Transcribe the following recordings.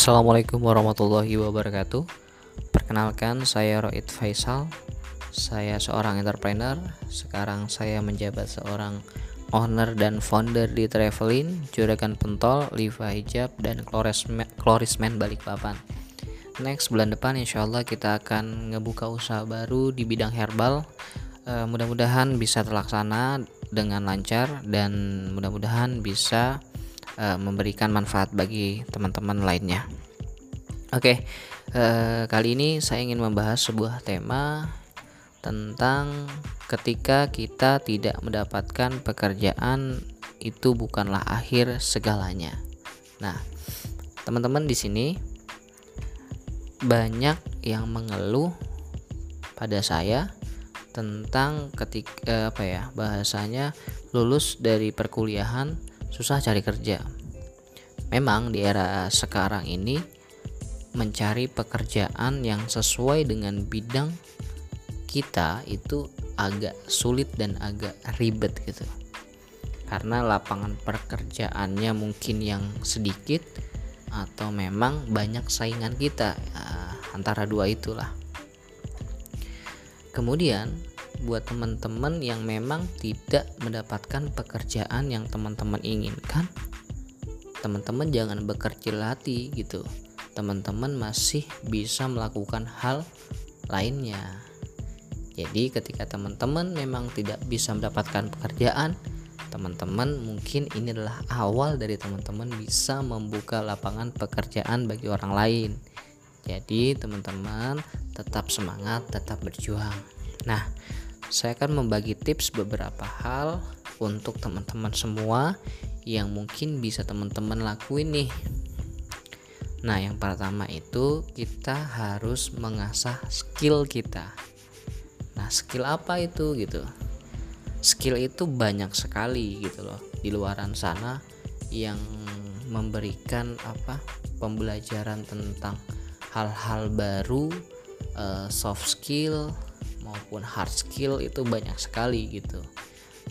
Assalamualaikum warahmatullahi wabarakatuh. Perkenalkan saya Roid Faisal. Saya seorang entrepreneur. Sekarang saya menjabat seorang owner dan founder di Travelin, Juragan Pentol, Liva Hijab, dan Klorisman Balikpapan. Next bulan depan insya Allah kita akan ngebuka usaha baru di bidang herbal. E, mudah-mudahan bisa terlaksana dengan lancar dan mudah-mudahan bisa uh, memberikan manfaat bagi teman-teman lainnya. Oke, okay, uh, eh, kali ini saya ingin membahas sebuah tema tentang ketika kita tidak mendapatkan pekerjaan itu bukanlah akhir segalanya. Nah, teman-teman di sini banyak yang mengeluh pada saya tentang ketika eh, apa ya bahasanya lulus dari perkuliahan susah cari kerja. Memang di era sekarang ini mencari pekerjaan yang sesuai dengan bidang kita itu agak sulit dan agak ribet gitu. Karena lapangan pekerjaannya mungkin yang sedikit atau memang banyak saingan kita uh, antara dua itulah. Kemudian buat teman-teman yang memang tidak mendapatkan pekerjaan yang teman-teman inginkan. Teman-teman jangan berkecil hati gitu. Teman-teman masih bisa melakukan hal lainnya. Jadi ketika teman-teman memang tidak bisa mendapatkan pekerjaan teman-teman mungkin ini adalah awal dari teman-teman bisa membuka lapangan pekerjaan bagi orang lain. Jadi teman-teman tetap semangat tetap berjuang. Nah saya akan membagi tips beberapa hal untuk teman-teman semua yang mungkin bisa teman-teman lakuin nih. Nah, yang pertama itu kita harus mengasah skill kita. Nah, skill apa itu gitu? Skill itu banyak sekali gitu loh di luaran sana yang memberikan apa? pembelajaran tentang hal-hal baru, uh, soft skill, maupun hard skill itu banyak sekali gitu.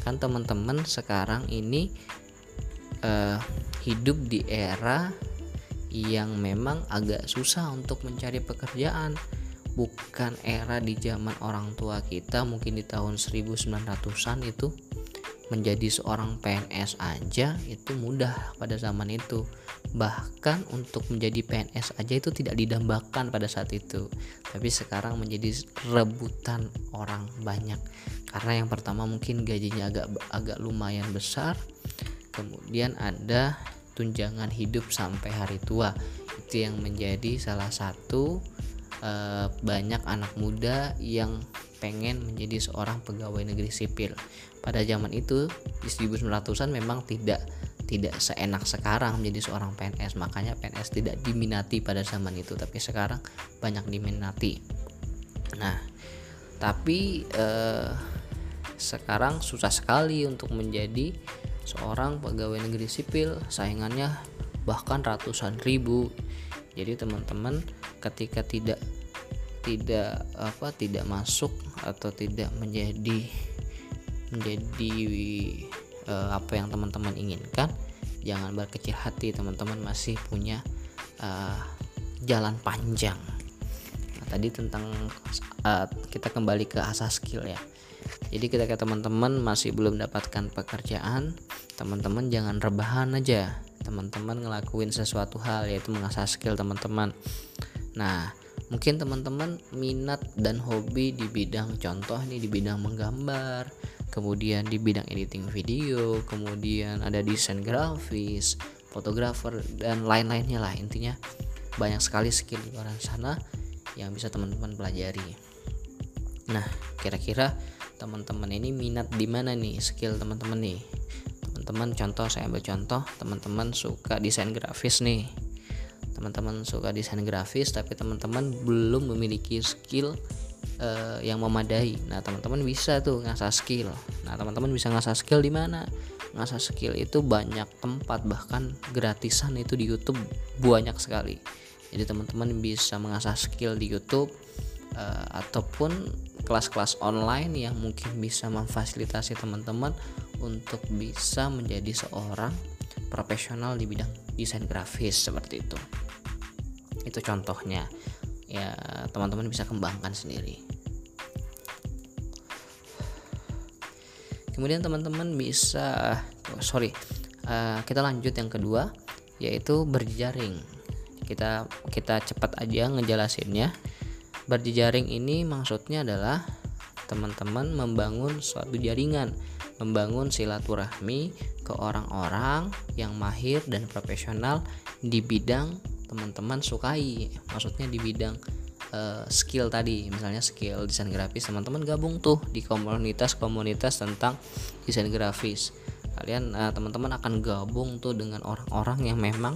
Kan teman-teman sekarang ini uh, hidup di era yang memang agak susah untuk mencari pekerjaan. Bukan era di zaman orang tua kita mungkin di tahun 1900-an itu menjadi seorang PNS aja itu mudah pada zaman itu bahkan untuk menjadi PNS aja itu tidak didambakan pada saat itu. Tapi sekarang menjadi rebutan orang banyak. Karena yang pertama mungkin gajinya agak agak lumayan besar. Kemudian ada tunjangan hidup sampai hari tua. Itu yang menjadi salah satu e, banyak anak muda yang pengen menjadi seorang pegawai negeri sipil. Pada zaman itu di 1900-an memang tidak tidak seenak sekarang menjadi seorang PNS makanya PNS tidak diminati pada zaman itu tapi sekarang banyak diminati. Nah tapi eh, sekarang susah sekali untuk menjadi seorang pegawai negeri sipil. Saingannya bahkan ratusan ribu. Jadi teman-teman ketika tidak tidak apa tidak masuk atau tidak menjadi menjadi uh, apa yang teman-teman inginkan. Jangan berkecil hati teman-teman masih punya uh, jalan panjang. Nah, tadi tentang uh, kita kembali ke asas skill ya. Jadi ketika teman-teman masih belum mendapatkan pekerjaan teman-teman jangan rebahan aja. Teman-teman ngelakuin sesuatu hal yaitu mengasah skill teman-teman. Nah mungkin teman-teman minat dan hobi di bidang contoh nih di bidang menggambar kemudian di bidang editing video kemudian ada desain grafis fotografer dan lain-lainnya lah. Intinya banyak sekali skill di luar sana yang bisa teman-teman pelajari. Nah kira-kira teman-teman ini minat di mana nih skill teman-teman nih? Teman-teman contoh saya ambil contoh teman-teman suka desain grafis nih. Teman-teman suka desain grafis tapi teman-teman belum memiliki skill uh, yang memadai nah teman-teman bisa tuh ngasah skill. Nah teman-teman bisa ngasah skill di mana? Ngasah skill itu banyak tempat bahkan gratisan itu di YouTube banyak sekali. Jadi teman-teman bisa mengasah skill di YouTube uh, ataupun kelas-kelas online yang mungkin bisa memfasilitasi teman-teman untuk bisa menjadi seorang profesional di bidang desain grafis seperti itu. itu contohnya ya teman-teman bisa kembangkan sendiri. Kemudian teman-teman bisa oh, sorry uh, kita lanjut yang kedua yaitu berjejaring kita kita cepat aja ngejelasinnya. Berjejaring ini maksudnya adalah teman-teman membangun suatu jaringan membangun silaturahmi ke orang-orang yang mahir dan profesional di bidang teman-teman sukai maksudnya di bidang uh, skill tadi. Misalnya skill desain grafis teman-teman gabung tuh di komunitas-komunitas tentang desain grafis. Kalian uh, teman-teman akan gabung tuh dengan orang-orang yang memang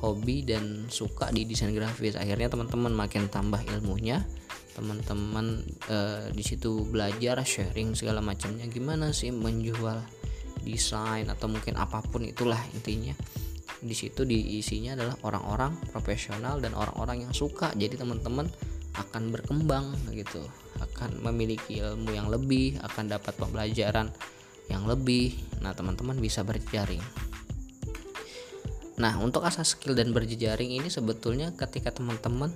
hobi dan suka di desain grafis. Akhirnya teman-teman makin tambah ilmunya. Teman-teman uh, di situ belajar sharing segala macamnya. Gimana sih menjual desain atau mungkin apa pun itulah intinya di situ diisinya adalah orang-orang profesional dan orang-orang yang suka. Jadi teman-teman akan berkembang gitu akan memiliki ilmu yang lebih akan dapat pembelajaran yang lebih. Nah teman-teman bisa berjaring. Nah untuk asas skill dan berjejaring ini sebetulnya ketika teman-teman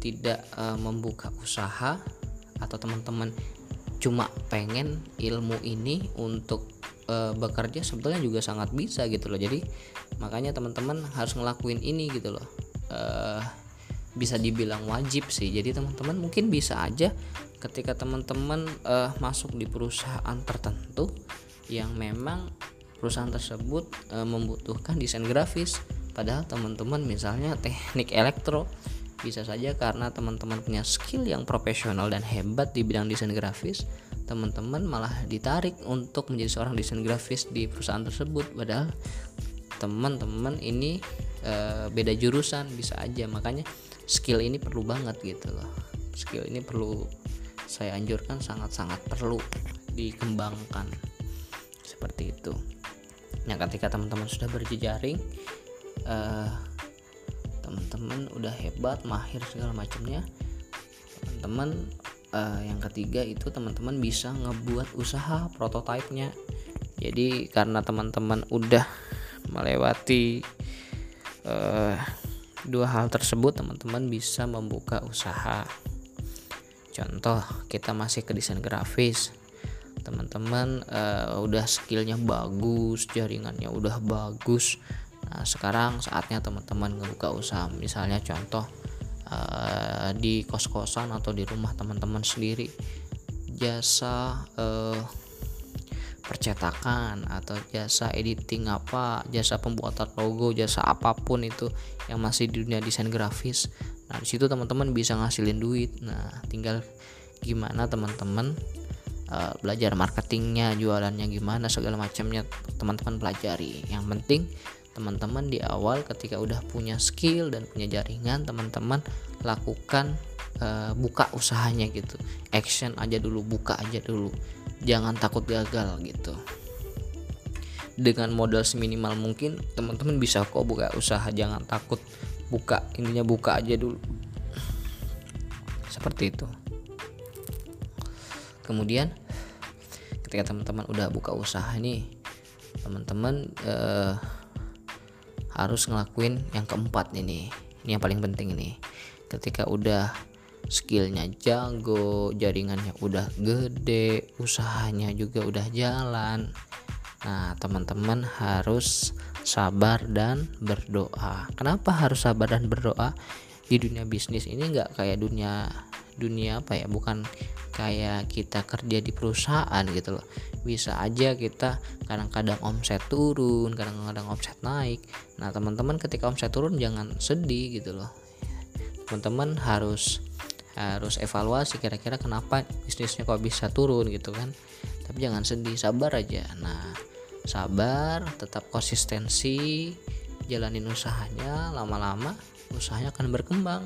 tidak e, membuka usaha atau teman-teman cuma pengen ilmu ini untuk e, bekerja sebetulnya juga sangat bisa gitu loh. Jadi makanya teman-teman harus ngelakuin ini gitu loh. E, bisa dibilang wajib sih. Jadi teman-teman mungkin bisa aja ketika teman-teman e, masuk di perusahaan tertentu yang memang perusahaan tersebut e, membutuhkan desain grafis. Padahal teman-teman misalnya teknik elektro bisa saja karena teman-teman punya skill yang profesional dan hebat di bidang desain grafis teman-teman malah ditarik untuk menjadi seorang desain grafis di perusahaan tersebut. Padahal teman-teman ini e, beda jurusan bisa aja. Makanya skill ini perlu banget gitu loh. Skill ini perlu saya anjurkan sangat-sangat perlu dikembangkan. Seperti itu. Nah ketika teman-teman sudah berjejaring uh, teman-teman udah hebat mahir segala macamnya teman-teman uh, yang ketiga itu teman-teman bisa ngebuat usaha prototipenya. Jadi karena teman-teman udah melewati uh, dua hal tersebut teman-teman bisa membuka usaha. Contoh kita masih ke desain grafis. Teman-teman uh, udah skillnya bagus jaringannya udah bagus. Nah sekarang saatnya teman-teman ngebuka usaha. Misalnya contoh uh, di kos-kosan atau di rumah teman-teman sendiri jasa uh, percetakan atau jasa editing apa jasa pembuatan logo jasa apa pun itu yang masih di dunia desain grafis. Nah di situ teman-teman bisa ngasilin duit. Nah tinggal gimana teman-teman uh, belajar marketingnya jualannya gimana segala macamnya teman-teman pelajari. Yang penting teman-teman di awal ketika udah punya skill dan punya jaringan teman-teman lakukan uh, buka usahanya gitu. Action aja dulu buka aja dulu. Jangan takut gagal gitu. Dengan modal seminimal mungkin teman-teman bisa kok buka usaha. Jangan takut buka intinya buka aja dulu. Seperti itu. Kemudian ketika teman-teman udah buka usaha nih teman-teman uh, harus ngelakuin yang keempat ini. Ini yang paling penting ini. Ketika udah skillnya jago jaringannya udah gede usahanya juga udah jalan. Nah teman-teman harus sabar dan berdoa. Kenapa harus sabar dan berdoa? Di dunia bisnis ini nggak kayak dunia dunia apa ya? Bukan kayak kita kerja di perusahaan gitu loh. Bisa aja kita kadang-kadang omset turun kadang-kadang omset naik. Nah teman-teman ketika omset turun jangan sedih gitu loh. Teman-teman harus harus evaluasi kira-kira kenapa bisnisnya kok bisa turun gitu kan. Tapi jangan sedih sabar aja. Nah sabar tetap konsistensi jalanin usahanya lama-lama usahanya akan berkembang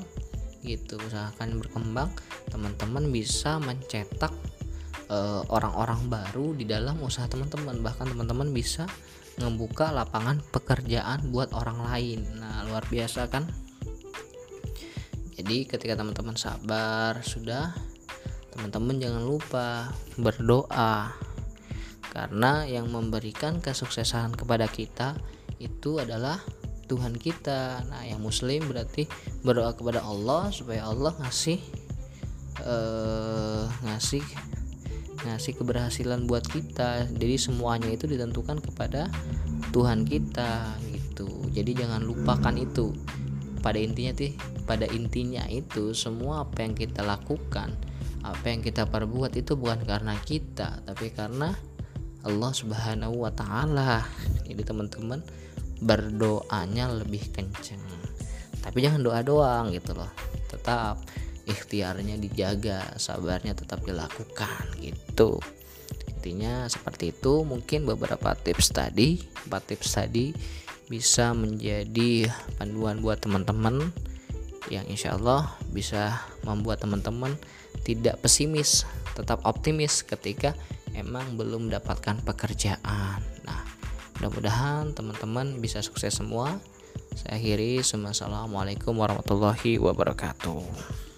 gitu. Usahakan berkembang teman-teman bisa mencetak eh, orang-orang uh, baru di dalam usaha teman-teman. Bahkan teman-teman bisa membuka lapangan pekerjaan buat orang lain. Nah luar biasa kan jadi ketika teman-teman sabar sudah teman-teman jangan lupa berdoa. Karena yang memberikan kesuksesan kepada kita itu adalah Tuhan kita. Nah yang muslim berarti berdoa kepada Allah supaya Allah ngasih uh, ngasih ngasih keberhasilan buat kita. Jadi semuanya itu ditentukan kepada Tuhan kita gitu. Jadi jangan lupakan itu pada intinya sih pada intinya itu semua apa yang kita lakukan apa yang kita perbuat itu bukan karena kita tapi karena Allah Subhanahu wa taala. Jadi teman-teman berdoanya lebih kenceng. Tapi jangan doa doang gitu loh. Tetap ikhtiarnya dijaga, sabarnya tetap dilakukan gitu. Intinya seperti itu. Mungkin beberapa tips tadi, empat tips tadi bisa menjadi panduan buat teman-teman yang insya Allah bisa membuat teman-teman tidak pesimis, tetap optimis ketika emang belum mendapatkan pekerjaan. Nah, mudah-mudahan teman-teman bisa sukses semua. Saya akhiri. Assalamualaikum warahmatullahi wabarakatuh.